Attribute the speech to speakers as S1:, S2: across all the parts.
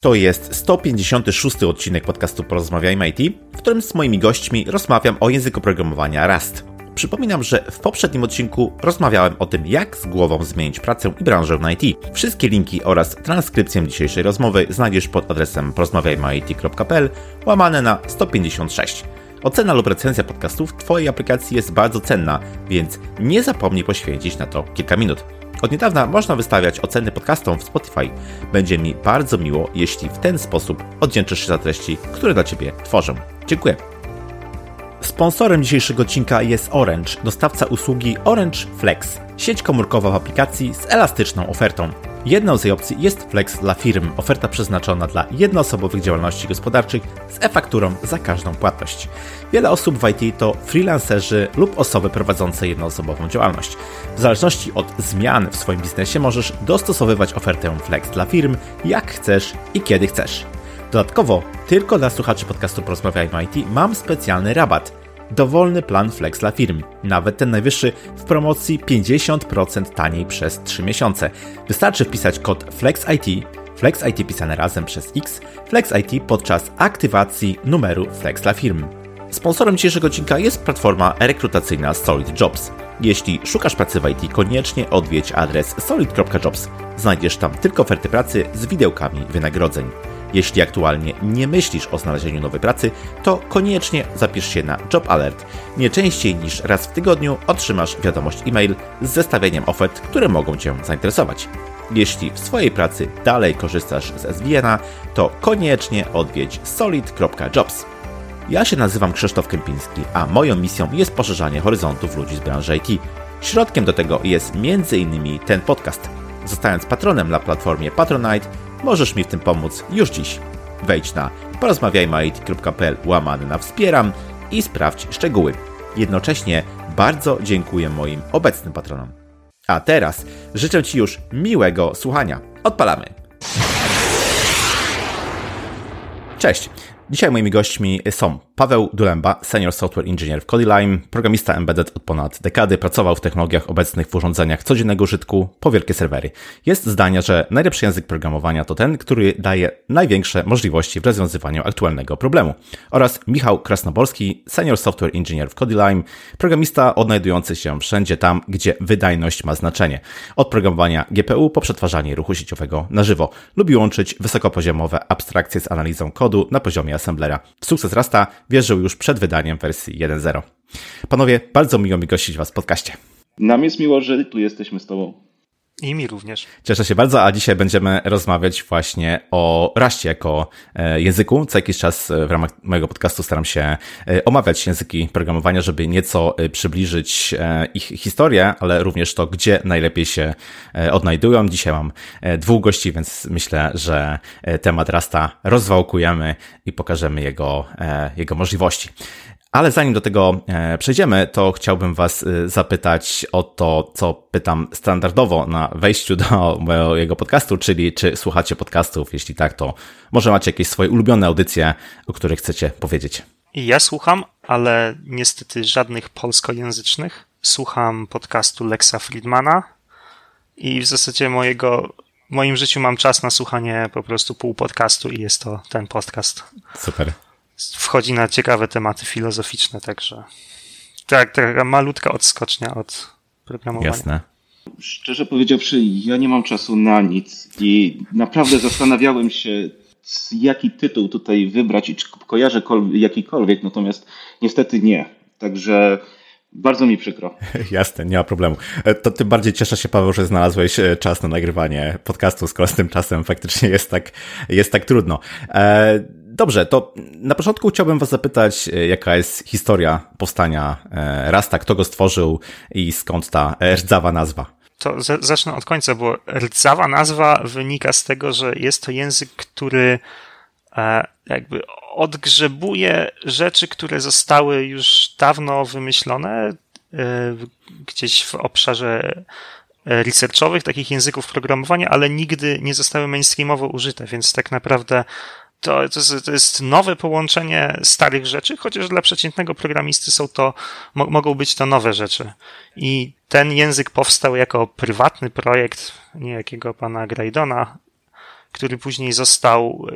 S1: To jest 156 odcinek podcastu Porozmawiajmy IT, w którym z moimi gośćmi rozmawiam o języku programowania Rust. Przypominam, że w poprzednim odcinku rozmawiałem o tym, jak z głową zmienić pracę i branżę na IT. Wszystkie linki oraz transkrypcję dzisiejszej rozmowy znajdziesz pod adresem porozmawiajmyit.pl łamane na 156. Ocena lub recenzja podcastów w Twojej aplikacji jest bardzo cenna, więc nie zapomnij poświęcić na to kilka minut. Od niedawna można wystawiać oceny podcastom w Spotify. Będzie mi bardzo miło, jeśli w ten sposób oddzięczysz się za treści, które dla Ciebie tworzę. Dziękuję. Sponsorem dzisiejszego odcinka jest Orange, dostawca usługi Orange Flex, sieć komórkowa w aplikacji z elastyczną ofertą. Jedną z jej opcji jest Flex dla firm, oferta przeznaczona dla jednoosobowych działalności gospodarczych z e-fakturą za każdą płatność. Wiele osób w IT to freelancerzy lub osoby prowadzące jednoosobową działalność. W zależności od zmian w swoim biznesie możesz dostosowywać ofertę Flex dla firm jak chcesz i kiedy chcesz. Dodatkowo, tylko dla słuchaczy podcastu Porozmawiajmy IT mam specjalny rabat. Dowolny plan Flex dla firm, nawet ten najwyższy w promocji 50% taniej przez 3 miesiące. Wystarczy wpisać kod FlexIT, FlexIT pisane razem przez X, FlexIT podczas aktywacji numeru Flex dla firm. Sponsorem dzisiejszego odcinka jest platforma rekrutacyjna Solid Jobs. Jeśli szukasz pracy w IT, koniecznie odwiedź adres solid.jobs. Znajdziesz tam tylko oferty pracy z widełkami wynagrodzeń. Jeśli aktualnie nie myślisz o znalezieniu nowej pracy, to koniecznie zapisz się na Job Alert. Nie częściej niż raz w tygodniu otrzymasz wiadomość e-mail z zestawieniem ofert, które mogą Cię zainteresować. Jeśli w swojej pracy dalej korzystasz z SVN-a, to koniecznie odwiedź solid.jobs. Ja się nazywam Krzysztof Kępiński, a moją misją jest poszerzanie horyzontów ludzi z branży IT. Środkiem do tego jest m.in. ten podcast. Zostając patronem na platformie Patronite, możesz mi w tym pomóc już dziś. Wejdź na porozmawiajmy.it.pl łamany na wspieram i sprawdź szczegóły. Jednocześnie bardzo dziękuję moim obecnym patronom. A teraz życzę Ci już miłego słuchania. Odpalamy! Cześć! Dzisiaj moimi gośćmi są Paweł Dulemba, senior software engineer w Codilime, programista embedded od ponad dekady, pracował w technologiach obecnych w urządzeniach codziennego użytku po wielkie serwery. Jest zdania, że najlepszy język programowania to ten, który daje największe możliwości w rozwiązywaniu aktualnego problemu. Oraz Michał Krasnoborski, senior software engineer w Codilime, programista odnajdujący się wszędzie tam, gdzie wydajność ma znaczenie. Od programowania GPU po przetwarzanie ruchu sieciowego na żywo. Lubi łączyć wysokopoziomowe abstrakcje z analizą kodu na poziomie assemblera. Sukces Rasta wierzył już przed wydaniem wersji 1.0. Panowie, bardzo miło mi gościć Was w podcaście.
S2: Nam jest miło, że tu jesteśmy z Tobą.
S3: I mi również.
S1: Cieszę się bardzo, a dzisiaj będziemy rozmawiać właśnie o Raście jako e, języku. Co jakiś czas e, w ramach mojego podcastu staram się e, omawiać języki programowania, żeby nieco przybliżyć ich historię, ale również to, gdzie najlepiej się odnajdują. Dzisiaj mam dwóch gości, więc myślę, że temat Rasta rozwałkujemy i pokażemy jego, jego możliwości. Ale zanim do tego e, przejdziemy, to chciałbym Was e, zapytać o to, co pytam standardowo na wejściu do mojego podcastu, czyli czy słuchacie podcastów? Jeśli tak, to może macie jakieś swoje ulubione audycje, o których chcecie powiedzieć.
S3: Ja słucham, ale niestety żadnych polskojęzycznych. Słucham podcastu Lexa Friedmana i w zasadzie mojego, w moim życiu mam czas na słuchanie po prostu pół podcastu i jest to ten podcast.
S1: Super
S3: wchodzi na ciekawe tematy filozoficzne, także tak, taka malutka odskocznia od programowania.
S1: Jasne.
S2: Szczerze powiedziawszy, ja nie mam czasu na nic i naprawdę zastanawiałem się, jaki tytuł tutaj wybrać i czy kojarzę jakikolwiek, natomiast niestety nie. Także bardzo mi przykro.
S1: Jasne, nie ma problemu. E, to tym bardziej cieszę się, Paweł, że znalazłeś e, czas na nagrywanie podcastu, skoro z tym czasem faktycznie jest tak, jest tak trudno. E, dobrze, to na początku chciałbym Was zapytać, jaka jest historia powstania Rasta, kto go stworzył i skąd ta rdzawa nazwa?
S3: To zacznę od końca, bo rdzawa nazwa wynika z tego, że jest to język, który jakby odgrzebuje rzeczy, które zostały już dawno wymyślone e, gdzieś w obszarze e, researchowych, takich języków programowania, ale nigdy nie zostały mainstreamowo użyte, więc tak naprawdę to, to, jest, to jest nowe połączenie starych rzeczy, chociaż dla przeciętnego programisty są to, mo, mogą być to nowe rzeczy. I ten język powstał jako prywatny projekt niejakiego pana Graydona, który później został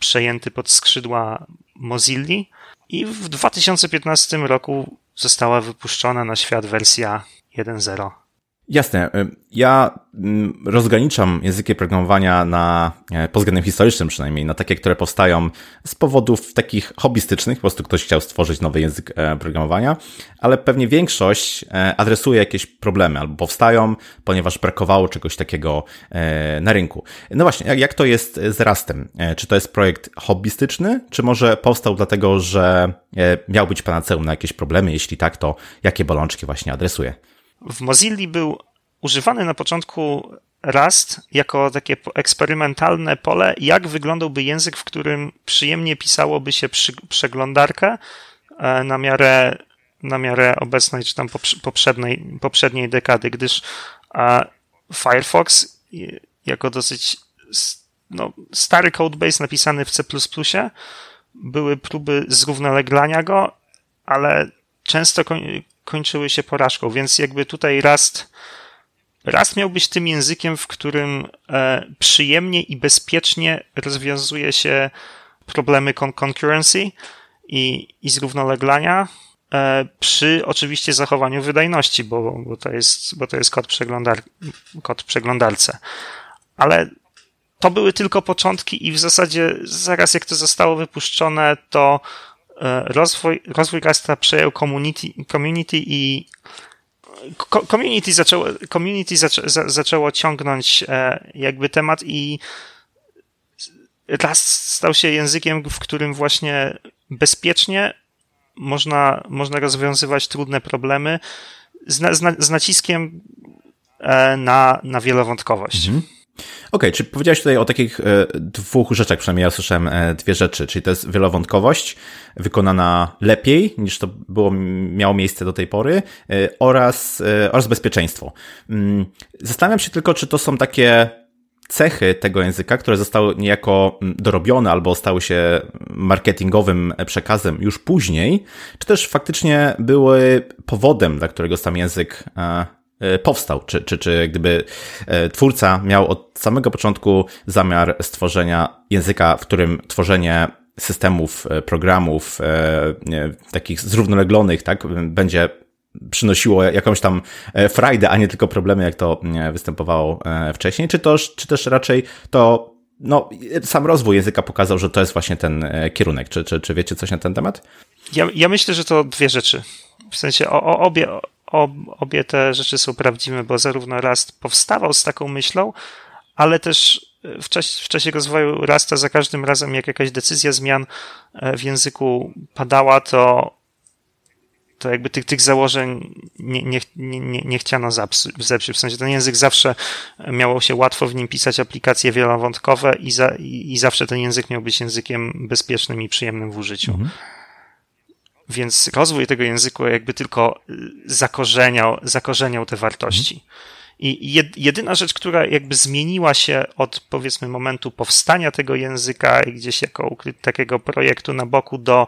S3: przejęty pod skrzydła Mozilla i w 2015 roku została wypuszczona na świat wersja 1.0.
S1: Jasne. Y, ja mm, rozgraniczam języki programowania na, e, pod względem historycznym przynajmniej, na takie, które powstają z powodów takich hobbystycznych, po prostu ktoś chciał stworzyć nowy język e, programowania, ale pewnie większość e, adresuje jakieś problemy albo powstają, ponieważ brakowało czegoś takiego na rynku. No właśnie, jak to jest z Rastem? Czy to jest projekt hobbystyczny, czy może powstał dlatego, że miał być panaceum na jakieś problemy? Jeśli tak, to jakie bolączki właśnie adresuje?
S3: W Mozilla był używany na początku Rust jako takie eksperymentalne pole, jak wyglądałby język, w którym przyjemnie pisałoby się przy, przeglądarkę e, na miarę, na miarę obecnej czy tam poprzedniej, poprzedniej dekady, gdyż Firefox jako dosyć no, stary codebase napisany w C++, były próby zrównoleglania go, ale często kończyły się porażką, więc jakby tutaj Rust, Rust miał być tym językiem, w którym e, przyjemnie i bezpiecznie rozwiązuje się problemy con concurrency i, i zrównoleglania e, przy oczywiście zachowaniu wydajności, bo, bo, to, jest, bo to jest kod, przeglądar, kod przeglądarce. Ale to były tylko początki i w zasadzie zaraz jak to zostało wypuszczone, to rozwój, rozwój Rasta przejął community, community i community zaczęło, community zaczę, zaczęło ciągnąć e, jakby temat i Rust stał się językiem, w którym właśnie bezpiecznie można, można rozwiązywać trudne problemy z, z, z naciskiem e, na, na wielowątkowość. Mhm.
S1: Okej, okay, czy powiedziałeś tutaj o takich e, dwóch rzeczach, przynajmniej ja słyszałem e, dwie rzeczy, czyli to jest wielowątkowość wykonana lepiej niż to było, miało miejsce do tej pory e, oraz, oraz bezpieczeństwo. Mm, zastanawiam się tylko, czy to są takie cechy tego języka, które zostały niejako mm, dorobione albo stały się marketingowym przekazem już później, czy też faktycznie były powodem, dla którego sam język powstał, czy, czy, czy gdyby e, twórca miał od samego początku zamiar stworzenia języka, w którym tworzenie systemów, e, programów takich zrównoleglonych, tak, będzie przynosiło jakąś tam frajdę, a nie tylko problemy, jak to występowało wcześniej, czy, to, czy też raczej to no, sam rozwój języka pokazał, że to jest właśnie ten kierunek. Czy, czy, czy wiecie coś na ten temat?
S3: Ja, ja myślę, że to dwie rzeczy. W sensie o, o obie, ob, obie te rzeczy są prawdziwe, bo zarówno Rust powstawał z taką myślą, ale też w czasie, w czasie rozwoju Rasta za każdym razem, jak jakaś decyzja zmian e, w języku padała, to, to jakby tych, tych założeń nie, nie, nie, nie chciano zepsuć. W sensie ten język zawsze miało się łatwo w nim pisać aplikacje wielowątkowe i, za, i, i zawsze ten język miał być językiem bezpiecznym i przyjemnym w użyciu. Mhm. Więc rozwój tego języka jakby tylko zakorzeniał, zakorzeniał te wartości. I jedyna rzecz, która jakby zmieniła się od powiedzmy momentu powstania tego języka i gdzieś jako takiego projektu na boku do,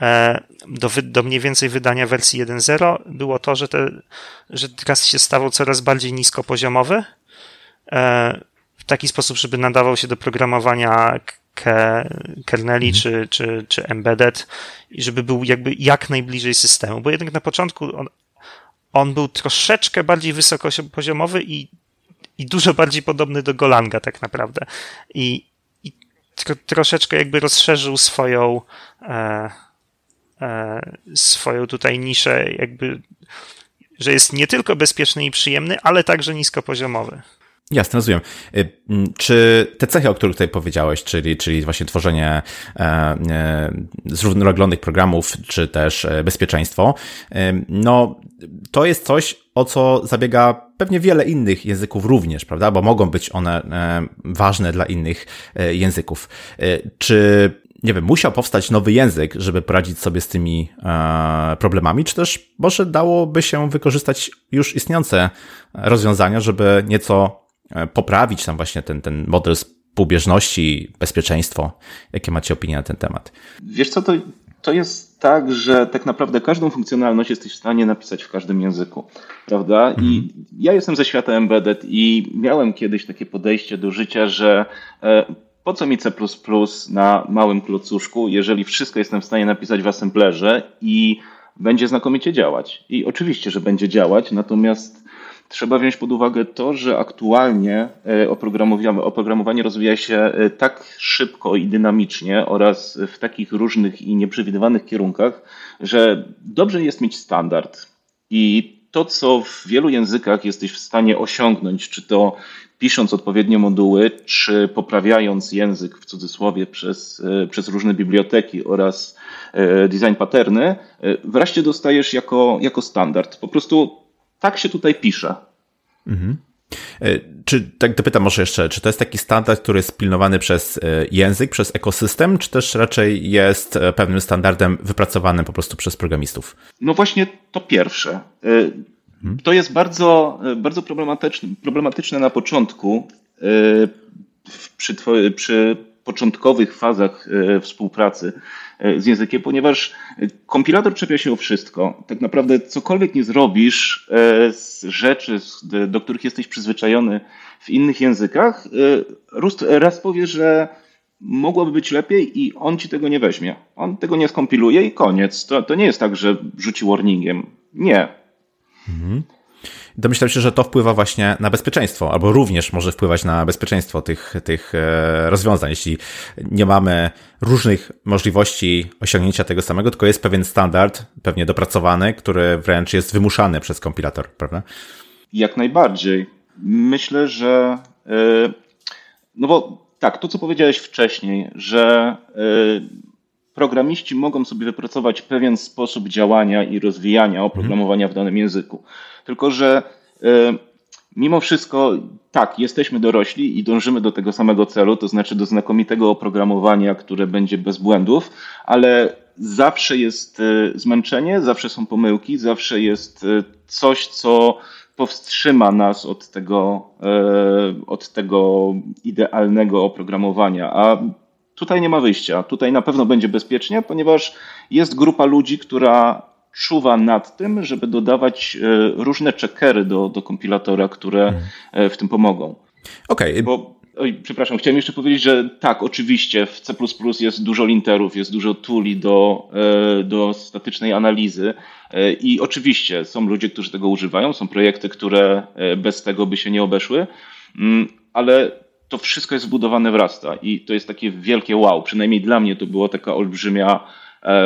S3: e, do, do mniej więcej wydania wersji 1.0 było to, że, te, że teraz się stawał coraz bardziej niskopoziomowy e, w taki sposób, żeby nadawał się do programowania kerneli mhm. czy, czy, czy embedded i żeby był jakby jak najbliżej systemu, bo jednak na początku on, on był troszeczkę bardziej wysokopoziomowy i, i dużo bardziej podobny do Golanga tak naprawdę i, i tro, troszeczkę jakby rozszerzył swoją e, e, swoją tutaj niszę jakby że jest nie tylko bezpieczny i przyjemny, ale także niskopoziomowy.
S1: Jasne, rozumiem. Y, czy te cechy, o których tutaj powiedziałeś, czyli, czyli właśnie tworzenie e, e, zrównoleglonych programów, czy też e, bezpieczeństwo, no to jest coś, o co zabiega pewnie wiele innych języków również, prawda? Bo mogą być one ważne dla innych języków. Czy nie wiem, musiał powstać nowy język, żeby poradzić sobie z tymi problemami, czy też może dałoby się wykorzystać już istniejące rozwiązania, żeby nieco E, poprawić tam właśnie ten, ten model współbieżności, bezpieczeństwo. Jakie macie opinie na ten temat?
S2: Wiesz co, to to jest tak, że tak naprawdę każdą funkcjonalność jesteś w stanie napisać w każdym języku, prawda? I mhm. ja jestem ze świata embedded i miałem kiedyś takie podejście do życia, że e, po co mi C++ na małym klocuszku, jeżeli wszystko jestem w stanie napisać w assemblerze i będzie znakomicie działać. I oczywiście, że będzie działać, natomiast trzeba wziąć pod uwagę to, że aktualnie e, oprogramowanie, oprogramowanie rozwija się e, tak szybko i dynamicznie oraz w takich różnych i nieprzewidywanych kierunkach, że dobrze jest mieć standard. I to, co w wielu językach jesteś w stanie osiągnąć, czy to pisząc odpowiednie moduły, czy poprawiając język w cudzysłowie przez, e, przez różne biblioteki oraz design patterny, wreszcie dostajesz jako, jako standard. Po prostu tak się tutaj pisze. Mhm.
S1: E, czy, tak dopytam może jeszcze, czy to jest taki standard, który jest pilnowany przez e, język, przez ekosystem, czy też raczej jest e, pewnym standardem wypracowanym po prostu przez programistów?
S2: No właśnie to pierwsze. Mhm. To jest bardzo, bardzo problematyczne, problematyczne na początku, przy, przy początkowych fazach współpracy z językiem, ponieważ kompilator czepia się o wszystko. Tak naprawdę cokolwiek nie zrobisz e, z rzeczy, do których jesteś przyzwyczajony w innych językach, e, raz powie, że mogłoby być lepiej i on ci tego nie weźmie. On tego nie skompiluje i koniec. To, to nie jest tak, że rzuci warningiem. Nie. Mhm
S1: domyślam się, że to wpływa właśnie na bezpieczeństwo, albo również może wpływać na bezpieczeństwo tych, tych e, rozwiązań. Jeśli nie mamy różnych możliwości osiągnięcia tego samego, tylko jest pewien standard, pewnie dopracowany, który wręcz jest wymuszany przez kompilator, prawda?
S2: Jak najbardziej. Myślę, że e, no bo tak, to co powiedziałeś wcześniej, że e, programiści mogą sobie wypracować pewien sposób działania i rozwijania oprogramowania w danym języku. Tylko, że e, mimo wszystko, tak, jesteśmy dorośli i dążymy do tego samego celu, to znaczy do znakomitego oprogramowania, które będzie bez błędów, ale zawsze jest e, zmęczenie, zawsze są pomyłki, zawsze jest e, coś, co powstrzyma nas od tego, od tego idealnego oprogramowania. A tutaj nie ma wyjścia. Tutaj na pewno będzie bezpiecznie, ponieważ jest grupa ludzi, która czuwa nad tym, żeby dodawać e, różne checkery do, do kompilatora, które hmm. e, w tym pomogą.
S1: Okej. Okay.
S2: Bo Oj, przepraszam, chciałem jeszcze powiedzieć, że tak, oczywiście w C jest dużo linterów, jest dużo tuli do, e, do statycznej analizy i oczywiście są ludzie, którzy tego używają, są projekty, które bez tego by się nie obeszły, mm, ale to wszystko jest zbudowane w Rasta i to jest takie wielkie wow. Przynajmniej dla mnie to było taka olbrzymia,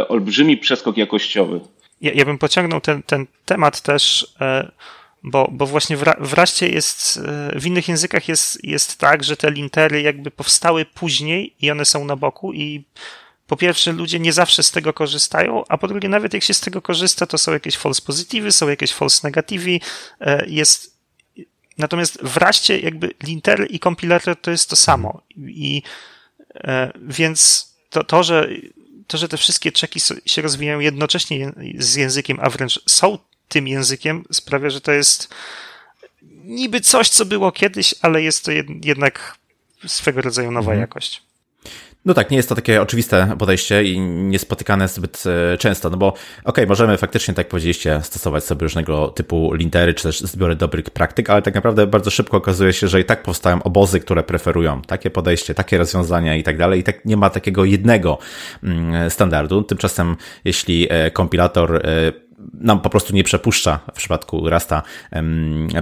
S2: olbrzymi przeskok jakościowy
S3: ja, ja bym pociągnął ten, ten temat też, e, bo, bo właśnie w, w Raście jest, e, w innych językach jest, jest tak, że te lintery jakby powstały później i one są na boku i po pierwsze, ludzie nie zawsze z tego korzystają, a po drugie, nawet jak się z tego korzysta, to są jakieś false pozytywy, są jakieś false negatywy, e, jest Natomiast w raście jakby lintery i kompilator to jest to samo. I więc to, to, że to, że te wszystkie czeki się rozwijają jednocześnie z językiem, a wręcz są tym językiem, sprawia, że to jest niby coś, co było kiedyś, ale jest to jednak swego rodzaju nowa mhm. jakość.
S1: No tak, nie jest to takie oczywiste podejście i niespotykane zbyt e, często, no bo okej, okay, możemy faktycznie, tak jak powiedzieliście, stosować sobie różnego typu lintery, czy też zbiory dobrych praktyk, ale tak naprawdę bardzo szybko okazuje się, że i tak powstają obozy, które preferują takie podejście, takie rozwiązania i tak dalej i tak nie ma takiego jednego mm, standardu. Tymczasem jeśli e, kompilator e, nam po prostu nie przepuszcza w przypadku Rasta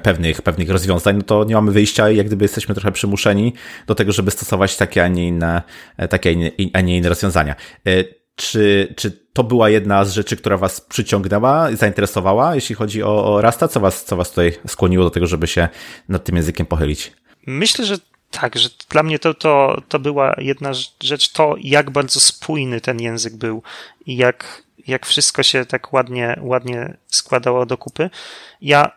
S1: pewnych, pewnych rozwiązań, no to nie mamy wyjścia i jak gdyby jesteśmy trochę przymuszeni do tego, żeby stosować takie, a nie inne, takie, a nie inne rozwiązania. E, czy, czy to była jedna z rzeczy, która Was przyciągnęła, zainteresowała, jeśli chodzi o, o Rasta? Co was, co was tutaj skłoniło do tego, żeby się nad tym językiem pochylić?
S3: Myślę, że tak, że dla mnie to, to, to była jedna rzecz, to jak bardzo spójny ten język był i jak jak wszystko się tak ładnie, ładnie składało do kupy. Ja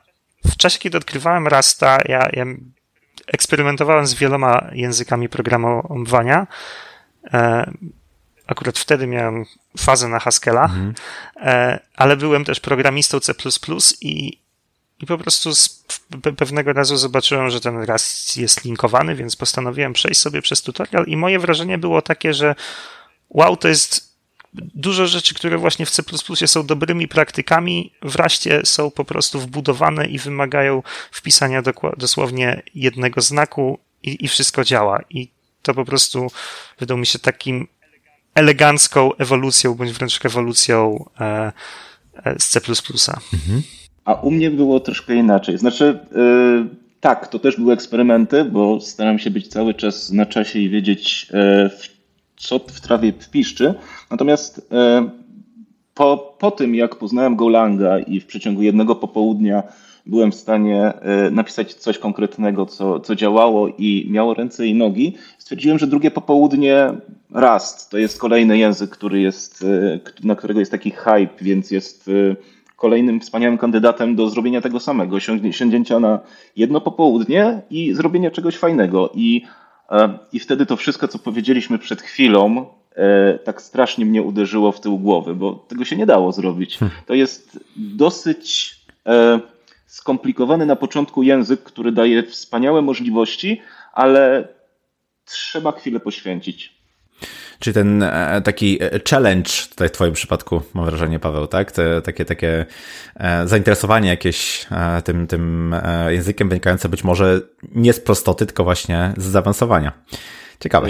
S3: w czasie, kiedy odkrywałem Rasta, ja, ja eksperymentowałem z wieloma językami programowania. E, akurat wtedy miałem fazę na Haskella, mhm. E, ale byłem też programistą C++ i, i po prostu z pewnego razu zobaczyłem, że ten Rust jest linkowany, więc postanowiłem przejść sobie przez tutorial i moje wrażenie było takie, że wow, to jest dużo rzeczy, które właśnie w C są dobrymi praktykami, w Raście są po prostu wbudowane i wymagają wpisania dosłownie jednego znaku i, i wszystko działa. I to po prostu wydał mi się takim elegancką ewolucją, bądź wręcz rewolucją e, e, z C. Mhm.
S2: A u mnie było troszkę inaczej. Znaczy, yy, tak, to też były eksperymenty, bo staram się być cały czas na czasie i wiedzieć, yy, co w trawie piszczy. Natomiast yy, po, po tym, jak poznałem Golanga i w przeciągu jednego popołudnia byłem w stanie napisać coś konkretnego, co, co działało i miało ręce i nogi, stwierdziłem, że drugie popołudnie Rust to jest kolejny język, który jest, na którego jest taki hype, więc jest kolejnym wspaniałym kandydatem do zrobienia tego samego, sięgnięcia na jedno popołudnie i zrobienia czegoś fajnego. I, e, i wtedy to wszystko, co powiedzieliśmy przed chwilą, e, tak strasznie mnie uderzyło w tył głowy, bo tego się nie dało zrobić. Hmm. To jest dosyć e, skomplikowany na początku język, który daje wspaniałe możliwości, ale trzeba chwilę poświęcić.
S1: Czyli ten e, taki e, challenge tutaj w twoim przypadku, mam wrażenie, Paweł, tak? Te, takie, takie e, zainteresowanie jakieś tym, tym językiem wynikające być może nie z prostoty, tylko właśnie z zaawansowania. Ciekawe.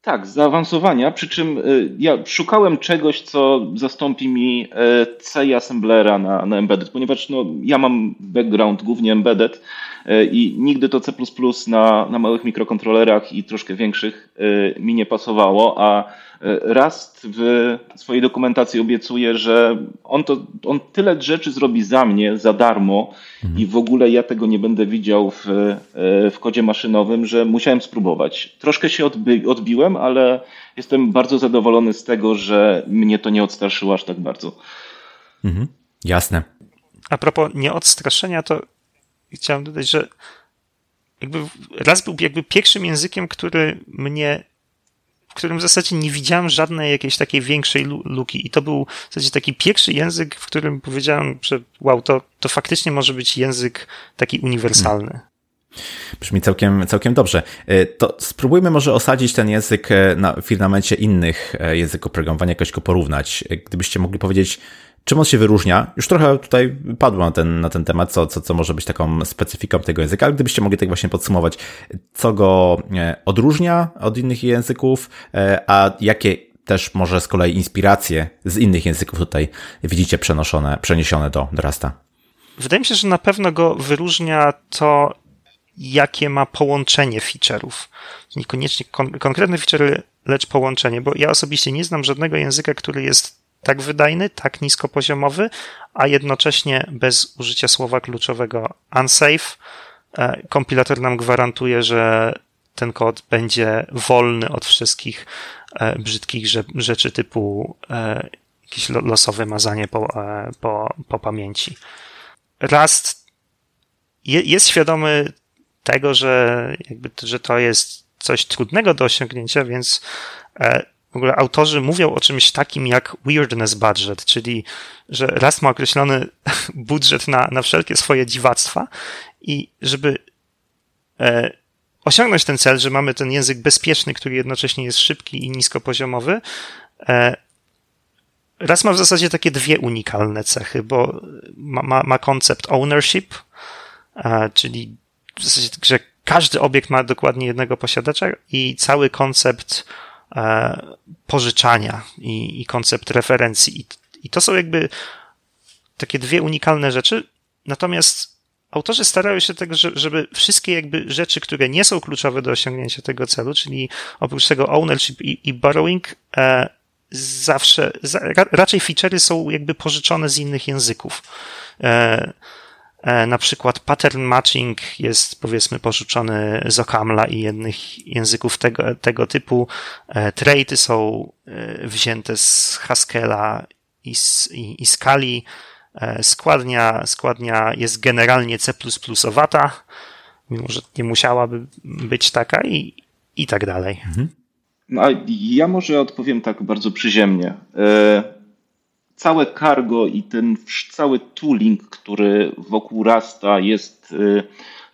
S2: Tak, zaawansowania, przy czym ja szukałem czegoś, co zastąpi mi C assemblera na, na embedded, ponieważ no, ja mam background głównie embedded, i nigdy to C na, na małych mikrokontrolerach i troszkę większych e, mi nie pasowało, a e, Rust w swojej dokumentacji obiecuje, że on, to, on tyle rzeczy zrobi za mnie, za darmo mhm. i w ogóle ja tego nie będę widział w, w kodzie maszynowym, że musiałem spróbować. Troszkę się odbi odbiłem, ale jestem bardzo zadowolony z tego, że mnie to nie odstraszyło aż tak bardzo.
S1: Mhm. Jasne.
S3: A propos nieodstraszenia, to chciałem dodać, że jakby raz był jakby pierwszym językiem, który mnie w którym w zasadzie nie widziałem żadnej jakiejś takiej większej luki. I to był w zasadzie taki pierwszy język, w którym powiedziałem, że wow, to, to faktycznie może być język taki uniwersalny.
S1: Brzmi całkiem, całkiem dobrze. E, to spróbujmy może osadzić ten język e, na firmamencie innych e, języków programowania, jakoś go porównać. Gdybyście mogli powiedzieć, Czym on się wyróżnia? Już trochę tutaj padło na ten, na ten temat, co, co, co może być taką specyfiką tego języka, ale gdybyście mogli tak właśnie podsumować, co go e, odróżnia od innych języków, e, a jakie też może z kolei inspiracje z innych języków tutaj widzicie przenoszone, przeniesione do, do Rasta?
S3: Wydaje mi się, że na pewno go wyróżnia to, jakie ma połączenie feature'ów. Niekoniecznie kon konkretne feature, lecz połączenie, bo ja osobiście nie znam żadnego języka, który jest tak wydajny, tak niskopoziomowy, a jednocześnie bez użycia słowa kluczowego unsafe. E, kompilator nam gwarantuje, że ten kod będzie wolny od wszystkich e, brzydkich rzeczy typu e, jakieś losowe mazanie po, po, po pamięci. Rust jest świadomy tego, że, jakby, że to jest coś trudnego do osiągnięcia, więc w ogóle autorzy mówią o czymś takim jak weirdness budget, czyli że raz ma określony budżet na, na wszelkie swoje dziwactwa i żeby e, osiągnąć ten cel, że mamy ten język bezpieczny, który jednocześnie jest szybki i niskopoziomowy, e, raz ma w zasadzie takie dwie unikalne cechy, bo ma, ma, ma koncept ownership, e, czyli w zasadzie, że każdy obiekt ma dokładnie jednego posiadacza i cały koncept pożyczania i, i koncept referencji. I, I to są jakby takie dwie unikalne rzeczy. Natomiast autorzy starają się tego, żeby wszystkie jakby rzeczy, które nie są kluczowe do osiągnięcia tego celu, czyli oprócz tego ownership i, i borrowing, e, zawsze, raczej feature'y są jakby pożyczone z innych języków. E, E, na przykład pattern matching jest powiedzmy pożyczony z Okamla i innych języków tego, tego typu. E, Traity są e, wzięte z Haskella i, z, i, i Skali. Składnia, składnia jest generalnie C++owata, mimo że nie musiałaby być taka i, i tak dalej. Mhm.
S2: No, a ja może odpowiem tak bardzo przyziemnie całe cargo i ten cały tooling, który wokół Rasta jest, y,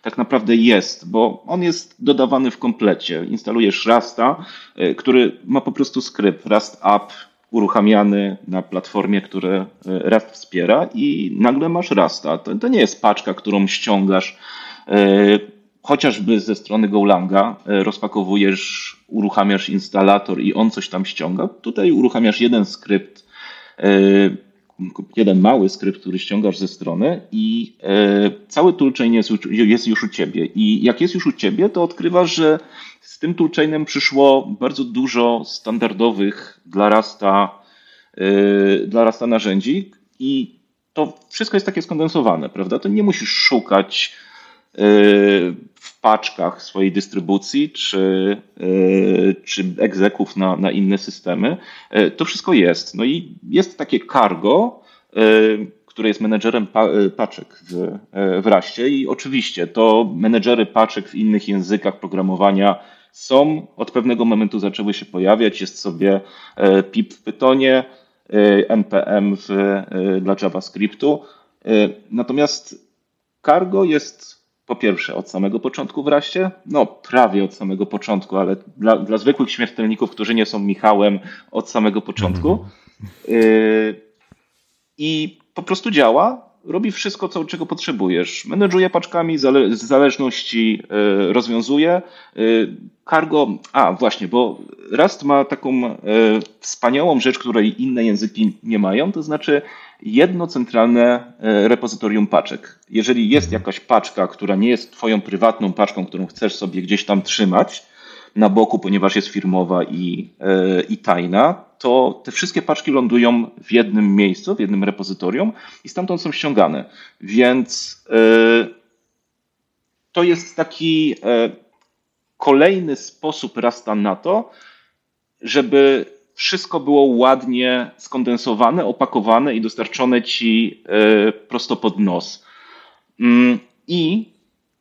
S2: tak naprawdę jest, bo on jest dodawany w komplecie. Instalujesz Rasta, y, który ma po prostu skrypt Rust App uruchamiany na platformie, które Rust wspiera i nagle masz Rasta. To, to nie jest paczka, którą ściągasz chociażby ze strony Golanga rozpakowujesz, uruchamiasz instalator i on coś tam ściąga. Tutaj uruchamiasz jeden skrypt jeden mały skrypt, który ściągasz ze strony i e, cały toolchain jest, jest już u ciebie. I jak jest już u ciebie, to odkrywasz, że z tym toolchainem przyszło bardzo dużo standardowych dla Rasta, e, dla Rasta narzędzi i to wszystko jest takie skondensowane, prawda? To nie musisz szukać e, paczkach swojej dystrybucji czy, czy egzeków na, na inne systemy. To wszystko jest. No i jest takie cargo, które jest menedżerem paczek w, w Raście i oczywiście to menedżery paczek w innych językach programowania są, od pewnego momentu zaczęły się pojawiać. Jest sobie pip w Pythonie, npm w, dla JavaScriptu. Natomiast Cargo jest po pierwsze od samego początku w raście, no prawie od samego początku, ale dla, dla zwykłych śmiertelników, którzy nie są Michałem, od samego początku. Mm-hmm. Y- I po prostu działa, robi wszystko, co, czego potrzebujesz. Menedżuje paczkami, zale- zależności y- rozwiązuje. Y- cargo, a właśnie, bo Rust ma taką y, wspaniałą rzecz, której inne języki nie mają, to znaczy jedno centralne repozytorium paczek. Jeżeli jest mhm. jakaś paczka, która nie jest Twoją prywatną paczką, którą chcesz sobie gdzieś tam trzymać na boku, ponieważ jest firmowa i, i tajna, to te wszystkie paczki lądują w jednym miejscu, w jednym repozytorium i stamtąd są ściągane. Więc e, to jest taki kolejny sposób Rasta na to, żeby wszystko było ładnie skondensowane, opakowane i dostarczone ci e, prosto pod nos. Mm, I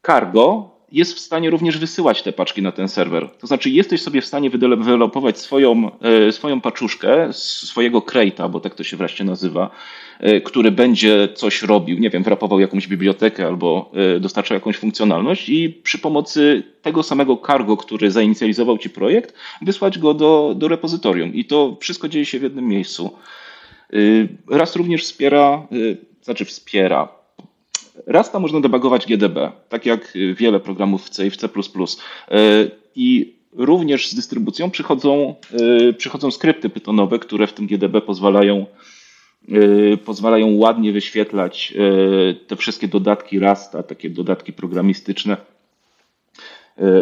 S2: Cargo jest w stanie również wysyłać te paczki na ten serwer. To znaczy, jesteś sobie w stanie wydevelopować swoją, e, swoją paczuszkę, swojego crate'a, bo tak to się wreszcie nazywa, e, który będzie coś robił, nie wiem, wrapował jakąś bibliotekę albo e, dostarczał jakąś funkcjonalność i przy pomocy tego samego cargo, który zainicjalizował ci projekt, wysłać go do, do repozytorium. I to wszystko dzieje się w jednym miejscu. Raz również wspiera, znaczy wspiera, Rasta można debugować GDB, tak jak wiele programów w C i w C++. E, I również z dystrybucją przychodzą, e, przychodzą skrypty pytonowe, które w tym GDB pozwalają, pozwalają ładnie wyświetlać te wszystkie dodatki Rasta, takie dodatki programistyczne,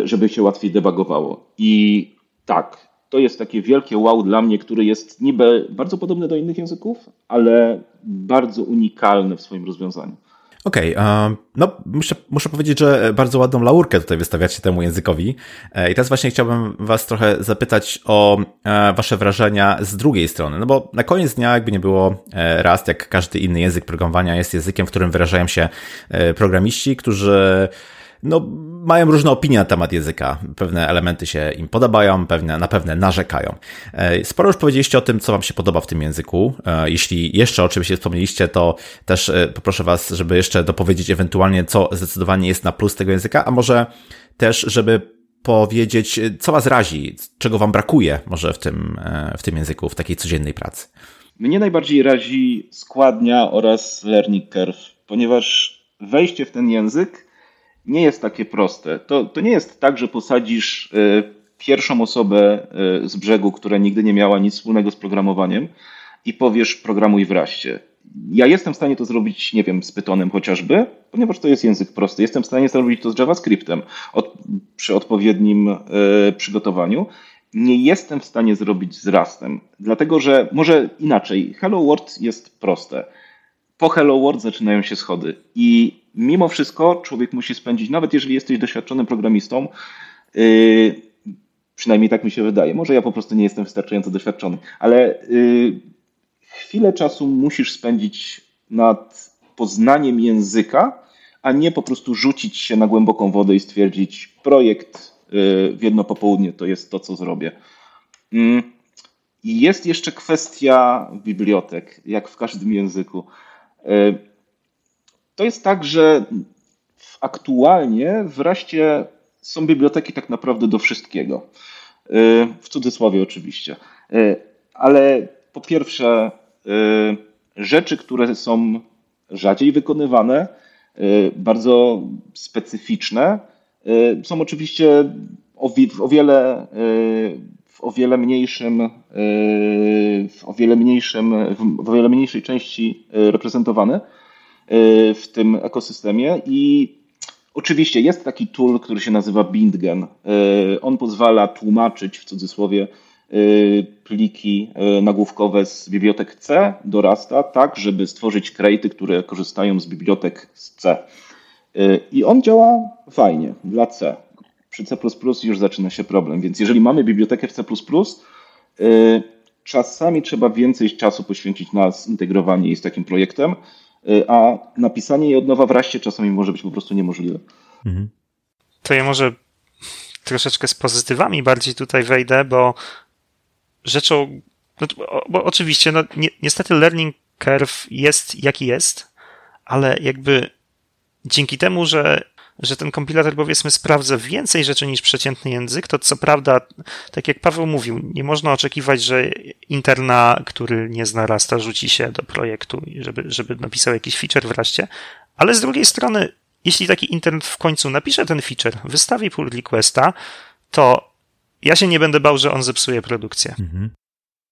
S2: żeby się łatwiej debugowało. I tak, to jest takie wielkie wow dla mnie, które jest niby bardzo podobne do innych języków, ale bardzo unikalne w swoim rozwiązaniu.
S1: Okej, okay, no muszę, muszę powiedzieć, że bardzo ładną laurkę tutaj wystawiacie temu językowi. E, I teraz właśnie chciałbym was trochę zapytać o e, wasze wrażenia z drugiej strony. No bo na koniec dnia, jakby nie było, e, Rust, jak każdy inny język programowania, jest językiem, w którym wyrażają się programiści, którzy no, mają różne opinie na temat języka. Pewne elementy się im podobają, pewne, na pewne narzekają. E, sporo już powiedzieliście o tym, co Wam się podoba w tym języku. E, jeśli jeszcze o czymś wspomnieliście, to też e, poproszę Was, żeby jeszcze dopowiedzieć ewentualnie, co zdecydowanie jest na plus tego języka, a może też, żeby powiedzieć, co Was razi, czego Wam brakuje może w tym, w tym języku, w takiej codziennej pracy.
S2: Mnie najbardziej razi składnia oraz learning curve, ponieważ wejście w ten język nie jest takie proste. To, to nie jest tak, że posadzisz e, pierwszą osobę e, z brzegu, która nigdy nie miała nic wspólnego z programowaniem i powiesz programuj w raście. Ja jestem w stanie to zrobić, nie wiem, z Pythonem chociażby, ponieważ to jest język prosty. Jestem w stanie zrobić to z JavaScriptem od, przy odpowiednim e, przygotowaniu. Nie jestem w stanie zrobić z Rustem, dlatego że może inaczej. Hello World jest proste. Po Hello World zaczynają się schody i mimo wszystko człowiek musi spędzić, nawet jeżeli jesteś doświadczonym programistą, yy, przynajmniej tak mi się wydaje, może ja po prostu nie jestem wystarczająco doświadczony, ale yy, chwilę czasu musisz spędzić nad poznaniem języka, a nie po prostu rzucić się na głęboką wodę i stwierdzić, projekt yy, w jedno popołudnie to jest to, co zrobię. Mm, I jest jeszcze kwestia bibliotek, jak w każdym języku. Yy, to jest tak, że aktualnie wreszcie są biblioteki tak naprawdę do wszystkiego. Y, w cudzysłowie oczywiście. Y, ale po pierwsze rzeczy, które są rzadziej wykonywane, bardzo specyficzne, są oczywiście o wiele w o wiele mniejszym, w o wiele mniejszym, w o wiele mniejszej części reprezentowane w tym ekosystemie i Oczywiście jest taki tool, który się nazywa Bindgen. E, on pozwala tłumaczyć w cudzysłowie e, pliki e, nagłówkowe z bibliotek C do Rasta, tak żeby stworzyć krejty, które korzystają z bibliotek z C. I on działa fajnie dla C. Przy C już zaczyna się problem, więc jeżeli mamy bibliotekę w C, czasami trzeba więcej czasu poświęcić na zintegrowanie jej z takim projektem, Y, a napisanie jej od nowa w raście czasami może być po prostu niemożliwe. Mhm.
S3: To ja może troszeczkę z pozytywami bardziej tutaj wejdę, bo rzeczą, no, bo oczywiście, no, ni niestety learning curve jest jaki jest, ale jakby dzięki temu, że że ten kompilator powiedzmy sprawdza więcej rzeczy niż przeciętny język, to co prawda, tak jak Paweł mówił, nie można oczekiwać, że interna, który nie zna Rasta, rzuci się do projektu, żeby, żeby napisał jakiś feature wreszcie, ale z drugiej strony, jeśli taki internet w końcu napisze ten feature, wystawi pull requesta, to ja się nie będę bał, że on zepsuje produkcję. Mhm.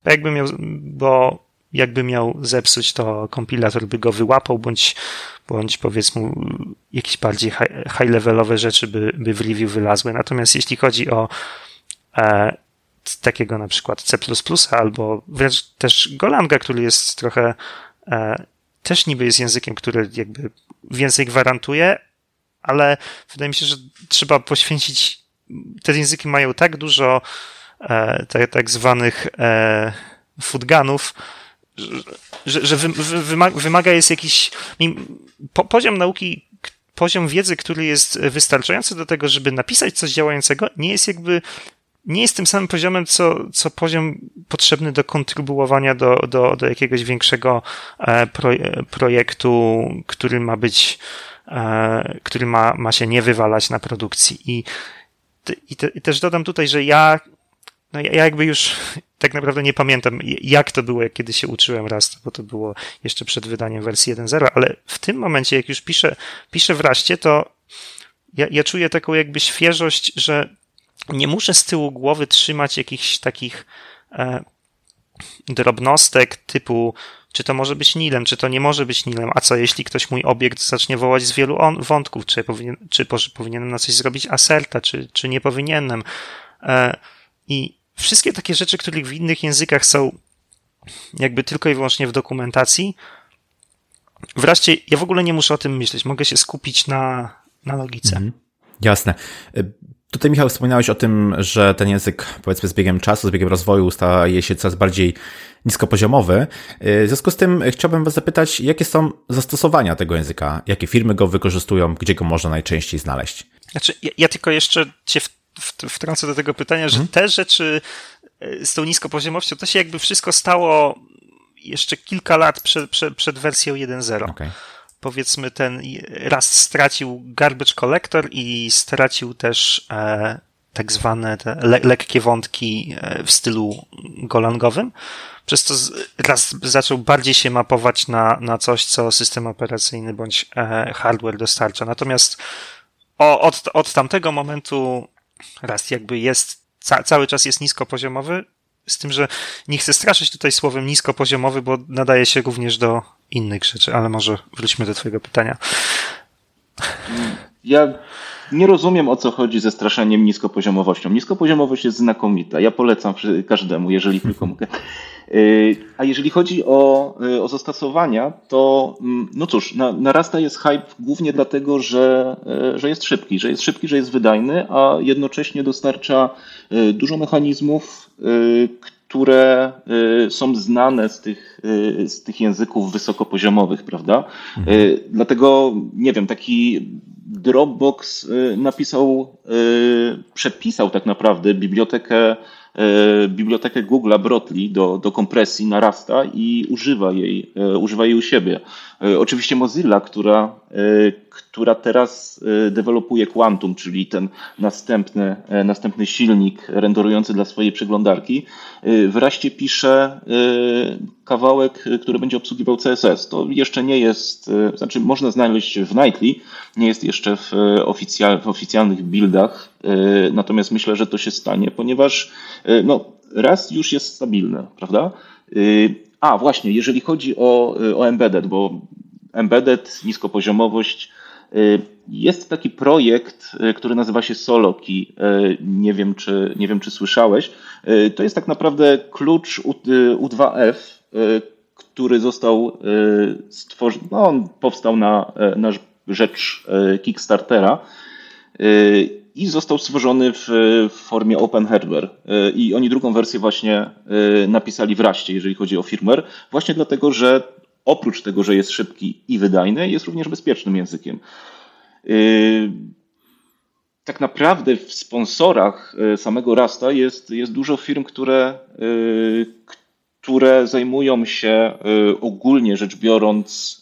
S3: Jakby miał, bo jakby miał zepsuć, to kompilator by go wyłapał, bądź, bądź powiedzmy jakieś bardziej high-levelowe rzeczy by, by w review wylazły. Natomiast jeśli chodzi o e, takiego na przykład C++ albo wręcz też Golanga, który jest trochę e, też niby jest językiem, który jakby więcej gwarantuje, ale wydaje mi się, że trzeba poświęcić te języki mają tak dużo e, tak, tak zwanych e, foodganów, że, że wymaga jest jakiś poziom nauki, poziom wiedzy, który jest wystarczający do tego, żeby napisać coś działającego, nie jest jakby nie jest tym samym poziomem, co, co poziom potrzebny do kontrybuowania do, do, do jakiegoś większego e, pro, projektu, który ma być, e, który ma, ma się nie wywalać na produkcji. I, i, te, i też dodam tutaj, że ja no ja jakby już tak naprawdę nie pamiętam, jak to było, jak kiedy się uczyłem Rust, bo to było jeszcze przed wydaniem wersji 1.0, ale w tym momencie, jak już piszę, piszę w Raście, to ja, ja czuję taką jakby świeżość, że nie muszę z tyłu głowy trzymać jakichś takich e, drobnostek typu czy to może być nilem, czy to nie może być nilem, a co jeśli ktoś mój obiekt zacznie wołać z wielu on, wątków, czy, powinien, czy powinienem na coś zrobić aserta, czy, czy nie powinienem. E, I wszystkie takie rzeczy, które w innych językach są jakby tylko i wyłącznie w dokumentacji, wreszcie ja w ogóle nie muszę o tym myśleć. Mogę się skupić na, na logice. Mhm.
S1: Jasne. Y, tutaj, Michał, wspominałeś o tym, że ten język, powiedzmy, z biegiem czasu, z biegiem rozwoju staje się coraz bardziej niskopoziomowy. Y, w związku z tym chciałbym Was zapytać, jakie są zastosowania tego języka? Jakie firmy go wykorzystują? Gdzie go można najczęściej znaleźć?
S3: Znaczy, ja, ja tylko jeszcze Cię w wtrącę do tego pytania, że mhm. te rzeczy e, z tą niskopoziomowością, to się jakby wszystko stało jeszcze kilka lat przed, przed, przed wersją 1.0. Okay. Powiedzmy, ten raz stracił garbage collector i stracił też e, tak zwane te le, lekkie wątki e, w stylu golangowym, przez to raz zaczął bardziej się mapować na, na coś, co system operacyjny bądź e, hardware dostarcza. Natomiast o, od, od tamtego momentu raz jakby jest, ca, cały czas jest niskopoziomowy, z tym, że nie chcę straszyć tutaj słowem niskopoziomowy, bo nadaje się również do innych rzeczy, ale może wróćmy do Twojego pytania.
S2: Ja nie rozumiem o co chodzi ze straszeniem niskopoziomowością. Niskopoziomowość jest znakomita. Ja polecam każdemu, jeżeli tylko mogę. Y, a jeżeli chodzi o, y, o zastosowania, to mm, no cóż, na, narasta jest hype głównie dlatego, że, y, że jest szybki, że jest szybki, że jest wydajny, a jednocześnie dostarcza dużo mechanizmów, które są znane z tych, z tych języków wysokopoziomowych, prawda? Mhm. Dlatego, nie wiem, taki Dropbox napisał, przepisał tak naprawdę bibliotekę bibliotekę Google'a Brotli do, do kompresji narasta i używa jej, e, używa jej u siebie. Oczywiście Mozilla, która, która teraz dewelopuje Quantum, czyli ten następny, następny silnik renderujący dla swojej przeglądarki, wreszcie pisze kawałek, który będzie obsługiwał CSS. To jeszcze nie jest, znaczy można znaleźć w Nightly, nie jest jeszcze w, oficjal, w oficjalnych buildach, natomiast myślę, że to się stanie, ponieważ no, raz już jest stabilne, prawda? Y, a właśnie, jeżeli chodzi o, y, o embedded, bo embedded, niskopoziomowość, y, jest taki projekt, który nazywa się Soloki. Nie wiem, czy, nie wiem, czy słyszałeś. To jest tak naprawdę klucz U2F, który został stworzony, no on powstał na, na rzecz Kickstartera i został stworzony w, w formie open hardware. E, I oni drugą wersję właśnie e, napisali w jeżeli chodzi o firmware, właśnie dlatego, że oprócz tego, że jest szybki i wydajny, jest również bezpiecznym językiem. E, tak naprawdę w sponsorach samego Rasta jest, jest dużo firm, które, które zajmują się ogólnie rzecz biorąc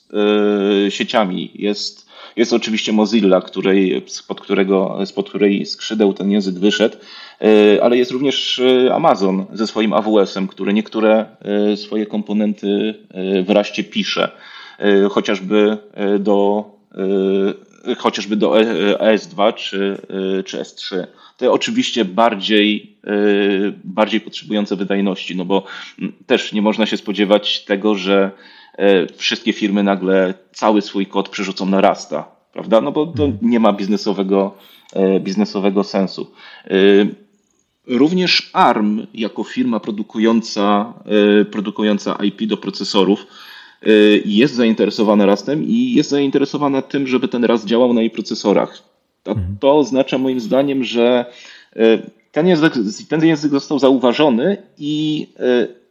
S2: sieciami. Jest jest oczywiście Mozilla, której, spod, którego, spod której skrzydeł ten język wyszedł, e, ale jest również e, Amazon ze swoim AWS-em, który niektóre e, swoje komponenty wreszcie pisze, chociażby do chociażby do ES2 czy, czy S3. Te oczywiście bardziej, bardziej potrzebujące wydajności, no bo też nie można się spodziewać tego, że wszystkie firmy nagle cały swój kod przerzucą na Rasta, prawda? No bo to mhm. nie ma biznesowego, e, biznesowego sensu. E, również ARM jako firma produkująca, produkująca IP do procesorów jest zainteresowana Rastem i jest zainteresowana tym, żeby ten Rast działał na jej procesorach. To, mhm. to oznacza moim zdaniem, że ten język, ten język został zauważony i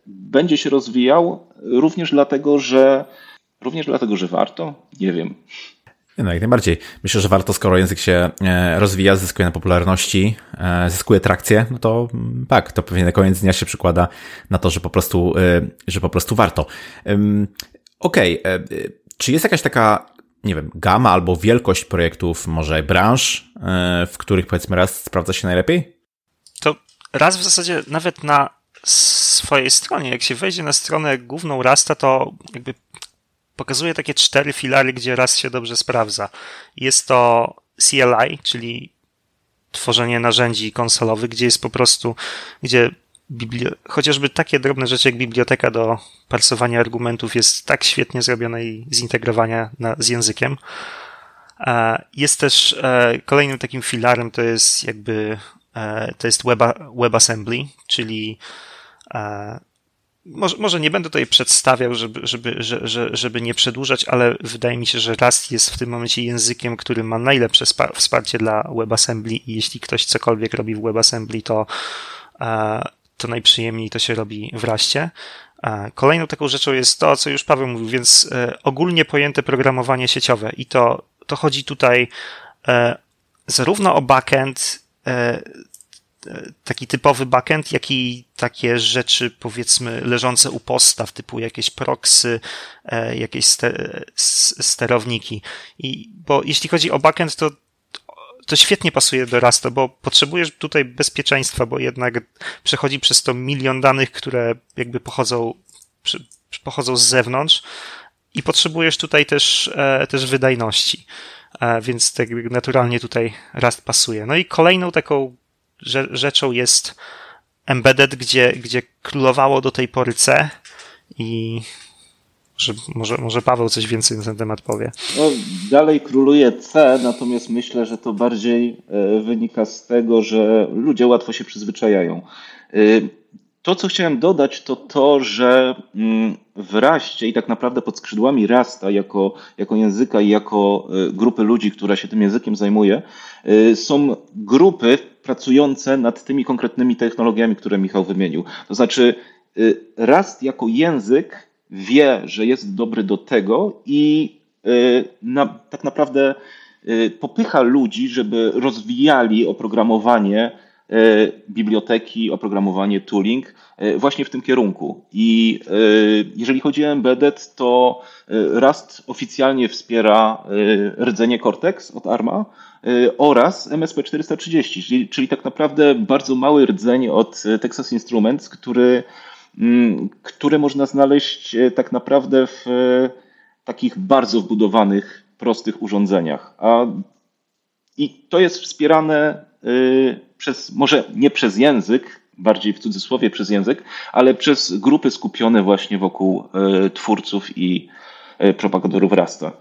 S2: będzie się rozwijał również dlatego, że również dlatego, że warto? Nie wiem.
S1: No, jak najbardziej. Myślę, że warto, skoro język się e, rozwija, zyskuje na popularności, e, zyskuje trakcję, no to mm, tak, to pewnie na koniec dnia się przykłada na to, że po prostu, e, że po prostu warto. Okej, okay. czy jest jakaś taka, nie wiem, gama albo wielkość projektów, może branż, w których powiedzmy raz sprawdza się najlepiej?
S3: To raz w zasadzie nawet na swojej stronie, jak się wejdzie na stronę główną Rasta, to jakby pokazuje takie cztery filary, gdzie raz się dobrze sprawdza. Jest to CLI, czyli tworzenie narzędzi konsolowych, gdzie jest po prostu, gdzie bibli- chociażby takie drobne rzeczy jak biblioteka do parsowania argumentów jest tak świetnie zrobiona i zintegrowania na, z językiem. E, jest też e, kolejnym takim filarem to jest jakby e, to jest Web, WebAssembly, czyli może, może nie będę tutaj przedstawiał, żeby, żeby, żeby, żeby nie przedłużać, ale wydaje mi się, że Rust jest w tym momencie językiem, który ma najlepsze wsparcie dla WebAssembly i jeśli ktoś cokolwiek robi w WebAssembly, to, to najprzyjemniej to się robi w Rastie. Kolejną taką rzeczą jest to, co już Paweł mówił, więc e, ogólnie pojęte programowanie sieciowe i to, to chodzi tutaj e, zarówno o backend, e, taki typowy backend, jak i takie rzeczy, powiedzmy, leżące u postaw, typu jakieś proxy, e, jakieś sterowniki. I, bo jeśli chodzi o backend, to to świetnie pasuje do Rasta, bo potrzebujesz tutaj bezpieczeństwa, bo jednak przechodzi przez to milion danych, które jakby pochodzą, pochodzą z zewnątrz i potrzebujesz tutaj też, e, też wydajności. E, więc tak naturalnie tutaj Rust pasuje. No i kolejną taką rzeczą jest embedded, gdzie, gdzie królowało do tej pory C i może, może, może Paweł coś więcej na ten temat powie.
S2: No, dalej króluje C, natomiast myślę, że to bardziej e, wynika z tego, że ludzie łatwo się przyzwyczajają. E, to, co chciałem dodać, to to, że mm, w Raście i tak naprawdę pod skrzydłami Rasta jako, jako języka i jako e, grupy ludzi, która się tym językiem zajmuje, są grupy pracujące nad tymi konkretnymi technologiami, które Michał wymienił. To znaczy, y, Rust jako język wie, że jest dobry do tego i y, na, tak naprawdę y, popycha ludzi, żeby rozwijali oprogramowanie biblioteki, oprogramowanie, tooling właśnie w tym kierunku. I jeżeli chodzi o embedded, to Rust oficjalnie wspiera rdzenie Cortex od ARMA oraz MSP 430, czyli, tak naprawdę bardzo mały rdzeń od Texas Instruments, który, mm, które można znaleźć tak naprawdę w takich bardzo wbudowanych, prostych urządzeniach. A, I to jest wspierane y, przez, może nie przez język, bardziej w cudzysłowie przez język, ale przez grupy skupione właśnie wokół y, twórców i y, propagatorów Rasta.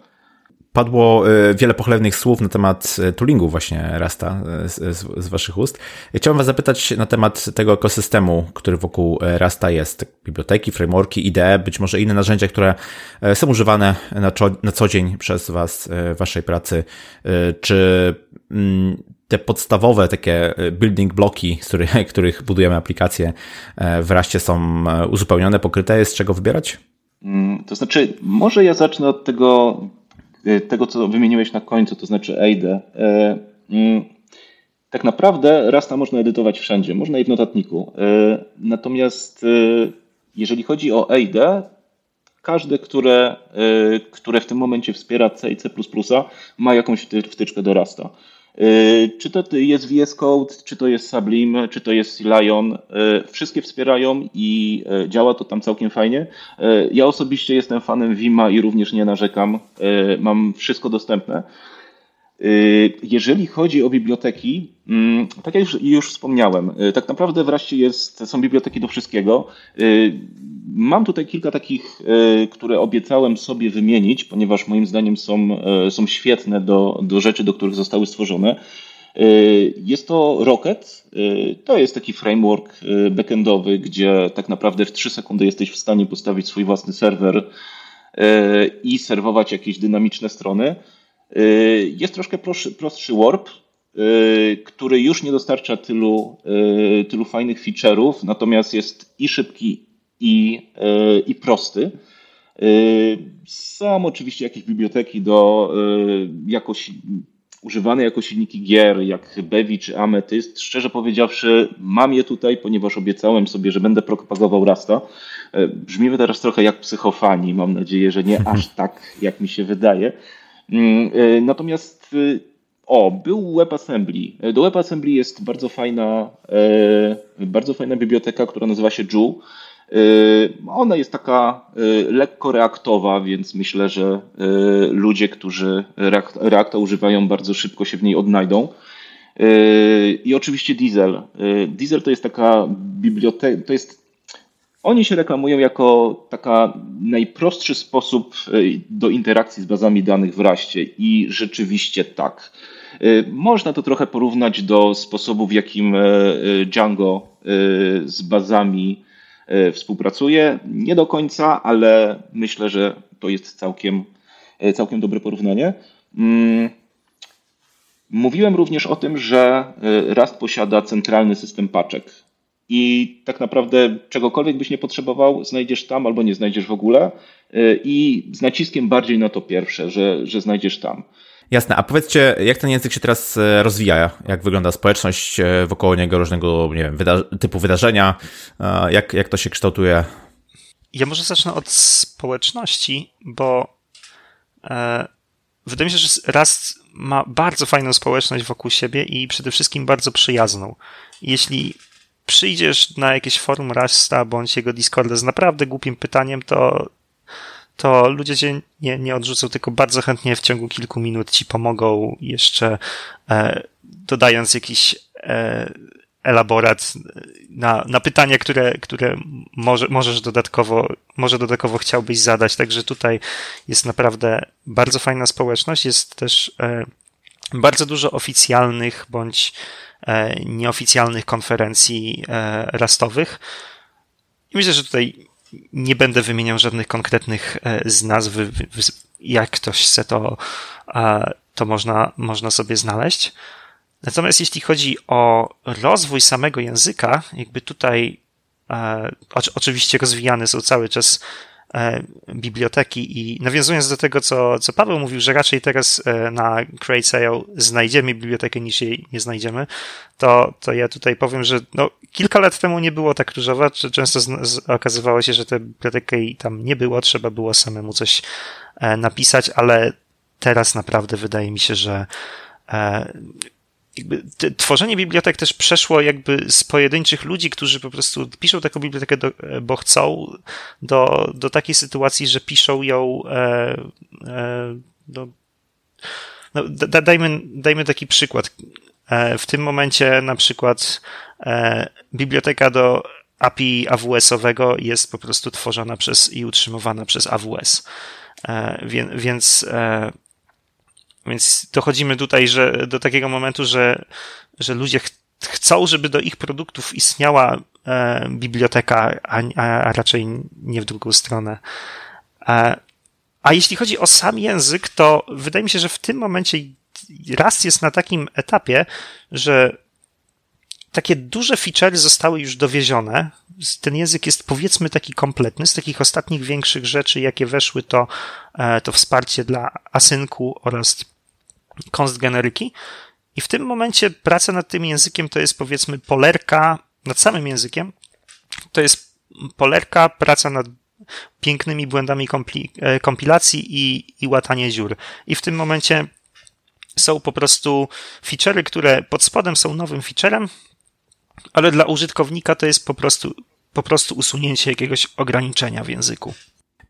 S1: Padło e, wiele pochlebnych słów na temat e, toolingu właśnie Rasta e, z, z, waszych ust. Chciałbym was zapytać na temat tego ekosystemu, który wokół Rasta jest. Biblioteki, frameworki, IDE, być może inne narzędzia, które są używane na, na co dzień przez was w waszej pracy. Czy mm, te podstawowe takie building bloki, z których, których budujemy aplikacje w Rastie są uzupełnione, pokryte, jest z czego wybierać?
S2: Mm, to znaczy, może ja zacznę od tego tego, co wymieniłeś na końcu, to znaczy EIDE. Mm, tak naprawdę Rasta można edytować wszędzie, można i w notatniku. E, natomiast jeżeli chodzi o EIDE, każde, które, które w tym momencie wspiera C i C++, ma jakąś wtyczkę do Rasta. Y, czy to jest VS Code, czy to jest Sublime, czy to jest Lion, y, wszystkie wspierają i y, działa to tam całkiem fajnie. Ja osobiście jestem fanem Vima i również nie narzekam. Mam wszystko dostępne. Jeżeli chodzi o biblioteki, mm, tak jak już, już wspomniałem, tak naprawdę wreszcie jest, są biblioteki do wszystkiego. Mam tutaj kilka takich, które obiecałem sobie wymienić, ponieważ moim zdaniem są, są świetne do, do rzeczy, do których zostały stworzone. Jest to Rocket. To jest taki framework backendowy, gdzie tak naprawdę w 3 sekundy jesteś w stanie postawić swój własny serwer i serwować jakieś dynamiczne strony. Jest troszkę prostszy Warp, który już nie dostarcza tylu, tylu fajnych feature'ów, natomiast jest i szybki, i, i prosty. Są oczywiście jakieś biblioteki do jakoś używane jako silniki gier, jak Bevi czy Amethyst. Szczerze powiedziawszy, mam je tutaj, ponieważ obiecałem sobie, że będę propagował Rasta. Brzmimy teraz trochę jak psychofani. Mam nadzieję, że nie aż tak, jak mi się wydaje. Mm, natomiast o, był WebAssembly. Do WebAssembly jest bardzo fajna, bardzo fajna biblioteka, która nazywa się. Y, ona jest taka lekko reaktowa, więc myślę, że ludzie, którzy Reacta używają, bardzo szybko się w niej odnajdą. I oczywiście Diesel. Diesel to jest taka biblioteka, to jest. Oni się reklamują jako taka najprostszy sposób do interakcji z bazami danych w Raście i rzeczywiście tak. Można to trochę porównać do sposobu, w jakim Django z bazami E, współpracuje. Nie do końca, ale myślę, że to jest całkiem, e, całkiem dobre porównanie. Mm. Mówiłem również o tym, że e, Rust posiada centralny system paczek. I tak naprawdę czegokolwiek byś nie potrzebował, znajdziesz tam albo nie znajdziesz w ogóle. I z naciskiem bardziej na to pierwsze, że, że znajdziesz tam.
S1: Jasne, a powiedzcie, jak ten język się teraz e, rozwija? Jak wygląda społeczność e, wokoło niego, różnego nie wiem, wyda typu wydarzenia? E, jak, jak to się kształtuje?
S3: Ja może zacznę od społeczności, bo e, wydaje mi się, że Rast ma bardzo fajną społeczność wokół siebie i przede wszystkim bardzo przyjazną. Jeśli przyjdziesz na jakieś forum Rasta bądź jego Discorda z naprawdę głupim pytaniem, to to ludzie cię nie, nie odrzucą, tylko bardzo chętnie w ciągu kilku minut ci pomogą, jeszcze e, dodając jakiś e, elaborat na, na pytanie, które, które może, możesz dodatkowo, może dodatkowo chciałbyś zadać. Także tutaj jest naprawdę bardzo fajna społeczność. Jest też e, bardzo dużo oficjalnych bądź nieoficjalnych konferencji e, rastowych. Myślę, że tutaj nie będę wymieniał żadnych konkretnych e, z nazw, jak ktoś chce to, to można, można sobie znaleźć. Natomiast jeśli chodzi o rozwój samego języka, jakby tutaj e, oczywiście rozwijane są cały czas e, biblioteki i nawiązując do tego, co, co Paweł mówił, że raczej teraz e, na Create Sale znajdziemy bibliotekę niż jej nie znajdziemy, to, to ja tutaj powiem, że no, kilka lat temu nie było tak różowa, że często z, z, okazywało się, że te biblioteki tam nie było, trzeba było samemu coś e, napisać, ale teraz naprawdę wydaje mi się, że jakby tworzenie bibliotek też przeszło jakby z pojedynczych ludzi, którzy po prostu piszą taką bibliotekę, do, bo chcą, do, do takiej sytuacji, że piszą ją e, e, do, no, da, dajmy, dajmy taki przykład. E, w tym momencie na przykład e, biblioteka do API AWS-owego jest po prostu tworzona przez i utrzymywana przez AWS. E, więc e, więc dochodzimy tutaj że, do takiego momentu, że, że ludzie ch chcą, żeby do ich produktów istniała e, biblioteka, a, a, raczej nie w drugą stronę. E, a jeśli chodzi o sam język, to wydaje mi się, że w tym momencie raz jest na takim etapie, że takie duże featurey zostały już dowiezione. Ten język jest powiedzmy taki kompletny. Z takich ostatnich większych rzeczy, jakie weszły, to, e, to wsparcie dla asynku oraz konst generyki. I w tym momencie praca nad tym językiem to jest powiedzmy polerka nad samym językiem. To jest polerka, praca nad pięknymi błędami e, kompilacji i, i łatanie dziur. I w tym momencie są po prostu feature'y, które pod spodem są nowym featurem, ale dla użytkownika to jest po prostu, po prostu usunięcie jakiegoś ograniczenia w języku.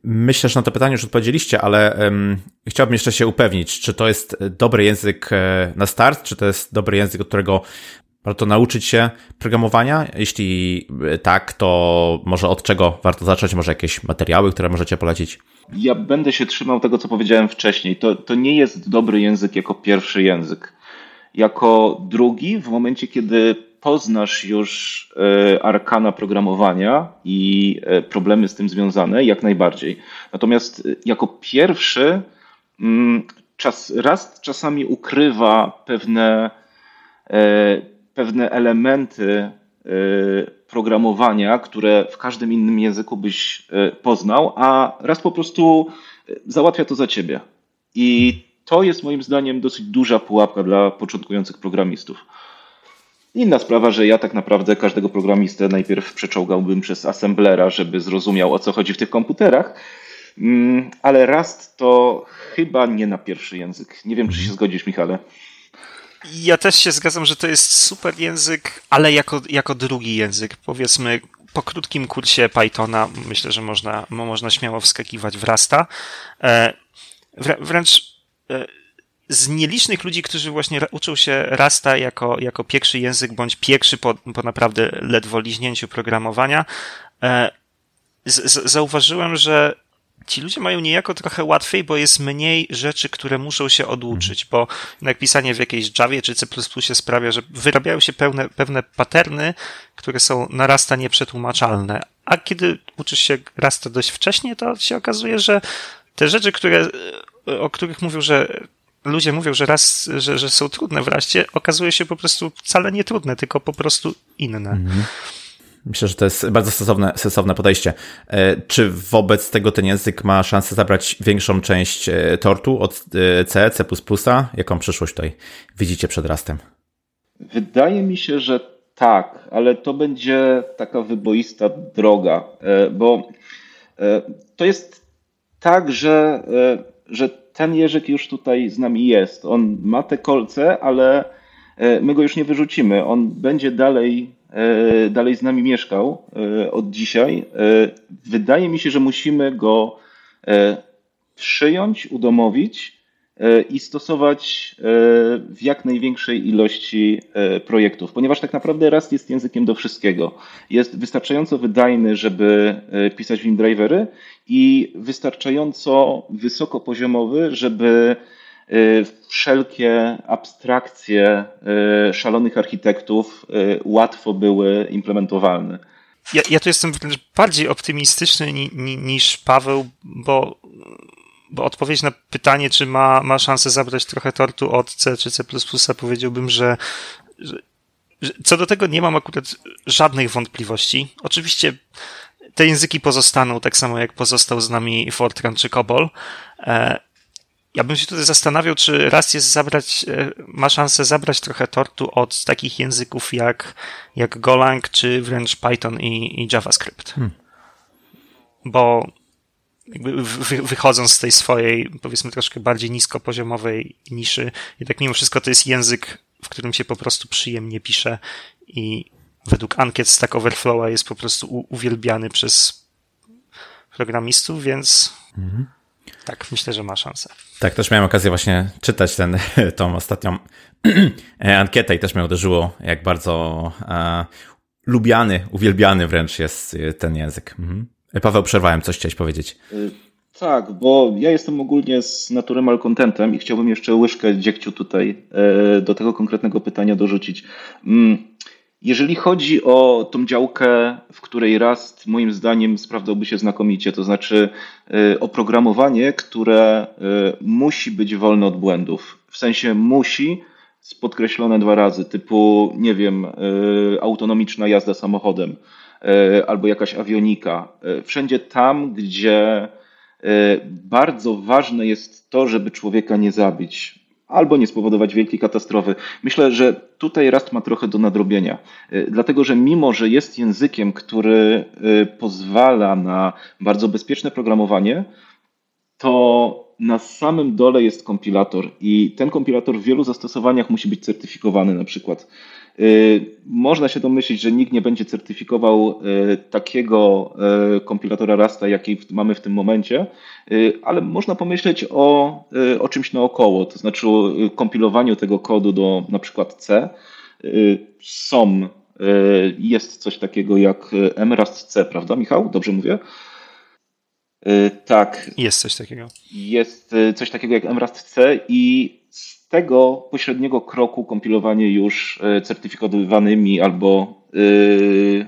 S1: Myślę, że na to pytanie już odpowiedzieliście, ale um, chciałbym jeszcze się upewnić, czy to jest dobry język e, na start, czy to jest dobry język, od którego warto nauczyć się programowania? Jeśli e, tak, to może od czego warto zacząć? Może jakieś materiały, które możecie polecić?
S2: Ja będę się trzymał tego, co powiedziałem wcześniej. To, to nie jest dobry język jako pierwszy język. Jako drugi, w momencie, kiedy poznasz już e, arkana programowania i e, problemy z tym związane, jak najbardziej. Natomiast e, jako pierwszy, mm, czas, raz czasami ukrywa pewne, pewne elementy programowania, które w każdym innym języku byś poznał, a raz po prostu załatwia to za ciebie. I to jest moim zdaniem dosyć duża pułapka dla początkujących programistów. Inna sprawa, że ja tak naprawdę każdego programistę najpierw przeczołgałbym przez assemblera, żeby zrozumiał o co chodzi w tych komputerach, mm, ale Rust to chyba nie na pierwszy język. Nie wiem, czy się zgodzisz, Michale.
S3: Ja też się zgadzam, że to jest super język, ale jako, jako drugi język. Powiedzmy, po krótkim kursie Pythona myślę, że można, można śmiało wskakiwać w Rasta. E, wręcz e, z nielicznych ludzi, którzy właśnie uczą się Rasta jako, jako pierwszy język, bądź pierwszy po, po naprawdę ledwo liźnięciu programowania, e, z, z, zauważyłem, że ci ludzie mają niejako trochę łatwiej, bo jest mniej rzeczy, które muszą się oduczyć, bo jak pisanie w jakiejś Javie czy C++ sprawia, że wyrabiają się pewne, pewne paterny, które są na Rasta nieprzetłumaczalne. A kiedy uczysz się Rasta dość wcześnie, to się okazuje, że te rzeczy, które, o których mówią, że ludzie mówią, że raz, że, że są trudne wreszcie, okazuje się po prostu wcale nie trudne, tylko po prostu inne. Mhm.
S1: Myślę, że to jest bardzo sensowne, sensowne podejście. E, czy wobec tego ten język ma szansę zabrać większą część e, tortu od e, C, C++? Jaką przyszłość tutaj widzicie przed rastem?
S2: Wydaje mi się, że tak, ale to będzie taka wyboista droga, bo to jest tak, że, że ten Jerzyk już tutaj z nami jest. On ma te kolce, ale e, my go już nie wyrzucimy. On będzie dalej, e, dalej z nami mieszkał e, od dzisiaj. Wydaje mi się, że musimy go przyjąć, udomowić i stosować w jak największej ilości projektów, ponieważ tak naprawdę Rust jest językiem do wszystkiego. Jest wystarczająco wydajny, żeby pisać w nim drivery i wystarczająco wysokopoziomowy, żeby wszelkie abstrakcje szalonych architektów łatwo były implementowalne.
S3: Ja, ja tu jestem bardziej optymistyczny ni, ni, niż Paweł, bo, bo odpowiedź na pytanie, czy ma, ma szansę zabrać trochę tortu od C czy C, powiedziałbym, że, że, co do tego nie mam akurat żadnych wątpliwości. Oczywiście te języki pozostaną, tak samo jak pozostał z nami Fortran czy COBOL. E, ja bym się tutaj zastanawiał, czy raz jest zabrać, e, ma szansę zabrać trochę tortu od takich języków jak, jak Golang, czy wręcz Python i, i JavaScript. Hmm. Bo jakby wychodząc z tej swojej, powiedzmy, troszkę bardziej niskopoziomowej niszy, jednak mimo wszystko to jest język, w którym się po prostu przyjemnie pisze i według ankiet Stack Overflowa jest po prostu uwielbiany przez programistów, więc mhm. tak, myślę, że ma szansę.
S1: Tak, też miałem okazję właśnie czytać ten, tą ostatnią ankietę i też mnie uderzyło, jak bardzo e, lubiany, uwielbiany wręcz jest ten język. Mhm. Paweł, przerwałem, coś chciałeś powiedzieć. Y,
S2: tak, bo ja jestem ogólnie z natury malcontentem i chciałbym jeszcze łyżkę dziegciu tutaj e, do tego konkretnego pytania dorzucić. Mm, jeżeli chodzi o tą działkę, w której Rust moim zdaniem sprawdzałby się znakomicie, to znaczy e, oprogramowanie, które e, musi być wolne od błędów. W sensie musi, podkreślone dwa razy, typu, nie wiem, autonomiczna jazda samochodem albo jakaś awionika. Wszędzie tam, gdzie E, bardzo ważne jest to, żeby człowieka nie zabić albo nie spowodować wielkiej katastrofy. Myślę, że tutaj Rust ma trochę do nadrobienia, e, dlatego że mimo, że jest językiem, który e, pozwala na bardzo bezpieczne programowanie, to na samym dole jest kompilator i ten kompilator w wielu zastosowaniach musi być certyfikowany na przykład. Y, można się domyślić, że nikt nie będzie certyfikował y, takiego y, kompilatora Rasta, jaki mamy w tym momencie, ale można pomyśleć o, o czymś naokoło, to znaczy o kompilowaniu tego kodu do na przykład C. Są, jest coś takiego jak MRAST C, prawda Michał? Dobrze mówię? Tak.
S3: Jest coś takiego.
S2: Jest coś takiego jak MRAST C i tego pośredniego kroku kompilowanie już e, certyfikowanymi albo yy,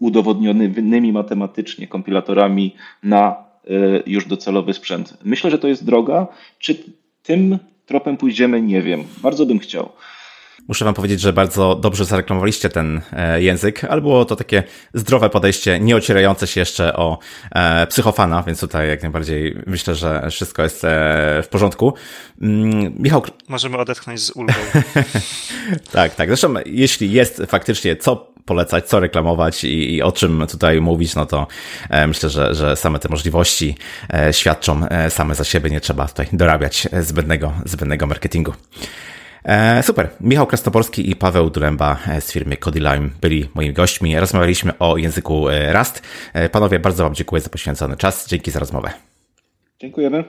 S2: udowodnionymi matematycznie kompilatorami na yy, już docelowy sprzęt. Myślę, że to jest droga. Czy tym tropem pójdziemy? Nie wiem. Bardzo bym chciał.
S1: Muszę wam powiedzieć, że bardzo dobrze zareklamowaliście ten e, język, ale było to takie zdrowe podejście, nie ocierające się jeszcze o e, psychofana, więc tutaj jak najbardziej myślę, że wszystko jest e, w porządku.
S3: Mm, Michał... Możemy odetchnąć z ulgą.
S1: tak, tak. Zresztą jeśli jest faktycznie co polecać, co reklamować i, i, o czym tutaj mówić, no to myślę, że, że same te możliwości świadczą same za siebie, nie trzeba tutaj dorabiać zbędnego, zbędnego marketingu. E, super. Michał Krasnoporski i Paweł Duręba e, z firmy Codilime byli moimi gośćmi. Rozmawialiśmy o języku e, Rust. Panowie, bardzo Wam dziękuję za poświęcony czas. Dzięki za rozmowę.
S2: Dziękujemy.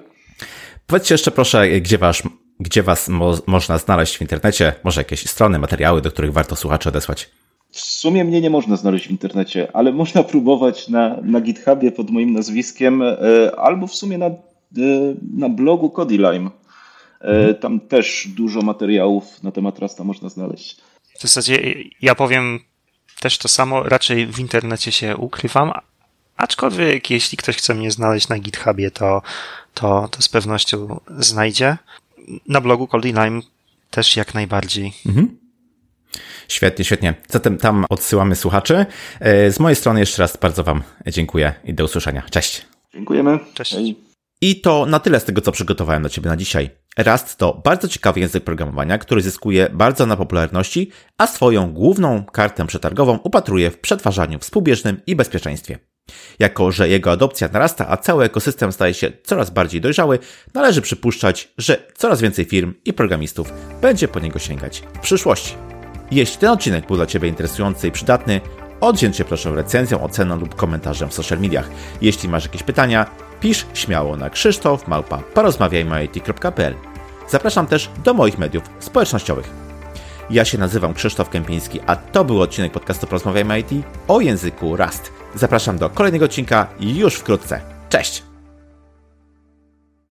S1: Powiedzcie jeszcze proszę, gdzie Was, gdzie was mo można znaleźć w internecie? Może jakieś strony, materiały, do których warto słuchaczy odesłać?
S2: W sumie mnie nie można znaleźć w internecie, ale można próbować na, na GitHubie pod moim nazwiskiem albo w sumie na, na blogu Codilime. E, tam też dużo materiałów na temat Rasta można znaleźć.
S3: W zasadzie ja powiem też to samo, raczej w internecie się ukrywam, aczkolwiek jeśli ktoś chce mnie znaleźć na GitHubie, to, to, to z pewnością znajdzie. Na blogu Cold Lime też jak najbardziej. Mhm.
S1: Świetnie, świetnie. Zatem tam odsyłamy słuchaczy. E, z mojej strony jeszcze raz bardzo Wam dziękuję i do usłyszenia. Cześć.
S2: Dziękujemy.
S3: Cześć.
S1: I to na tyle z tego, co przygotowałem dla Ciebie na dzisiaj. Rust to bardzo ciekawy język programowania, który zyskuje bardzo na popularności, a swoją główną kartę przetargową upatruje w przetwarzaniu współbieżnym i bezpieczeństwie. Jako, że jego adopcja narasta, a cały ekosystem staje się coraz bardziej dojrzały, należy przypuszczać, że coraz więcej firm i programistów będzie po niego sięgać w przyszłości. Jeśli ten odcinek był dla Ciebie interesujący i przydatny, oddzięcz się proszę recenzją, oceną lub komentarzem w social mediach. Jeśli masz jakieś pytania, pisz śmiało na krzysztof małpa porozmawiajmy.it.pl. Zapraszam też do moich mediów społecznościowych. Ja się nazywam Krzysztof Kępiński, a to był odcinek podcastu Porozmawiajmy IT o języku Rust. Zapraszam do kolejnego odcinka już wkrótce. Cześć!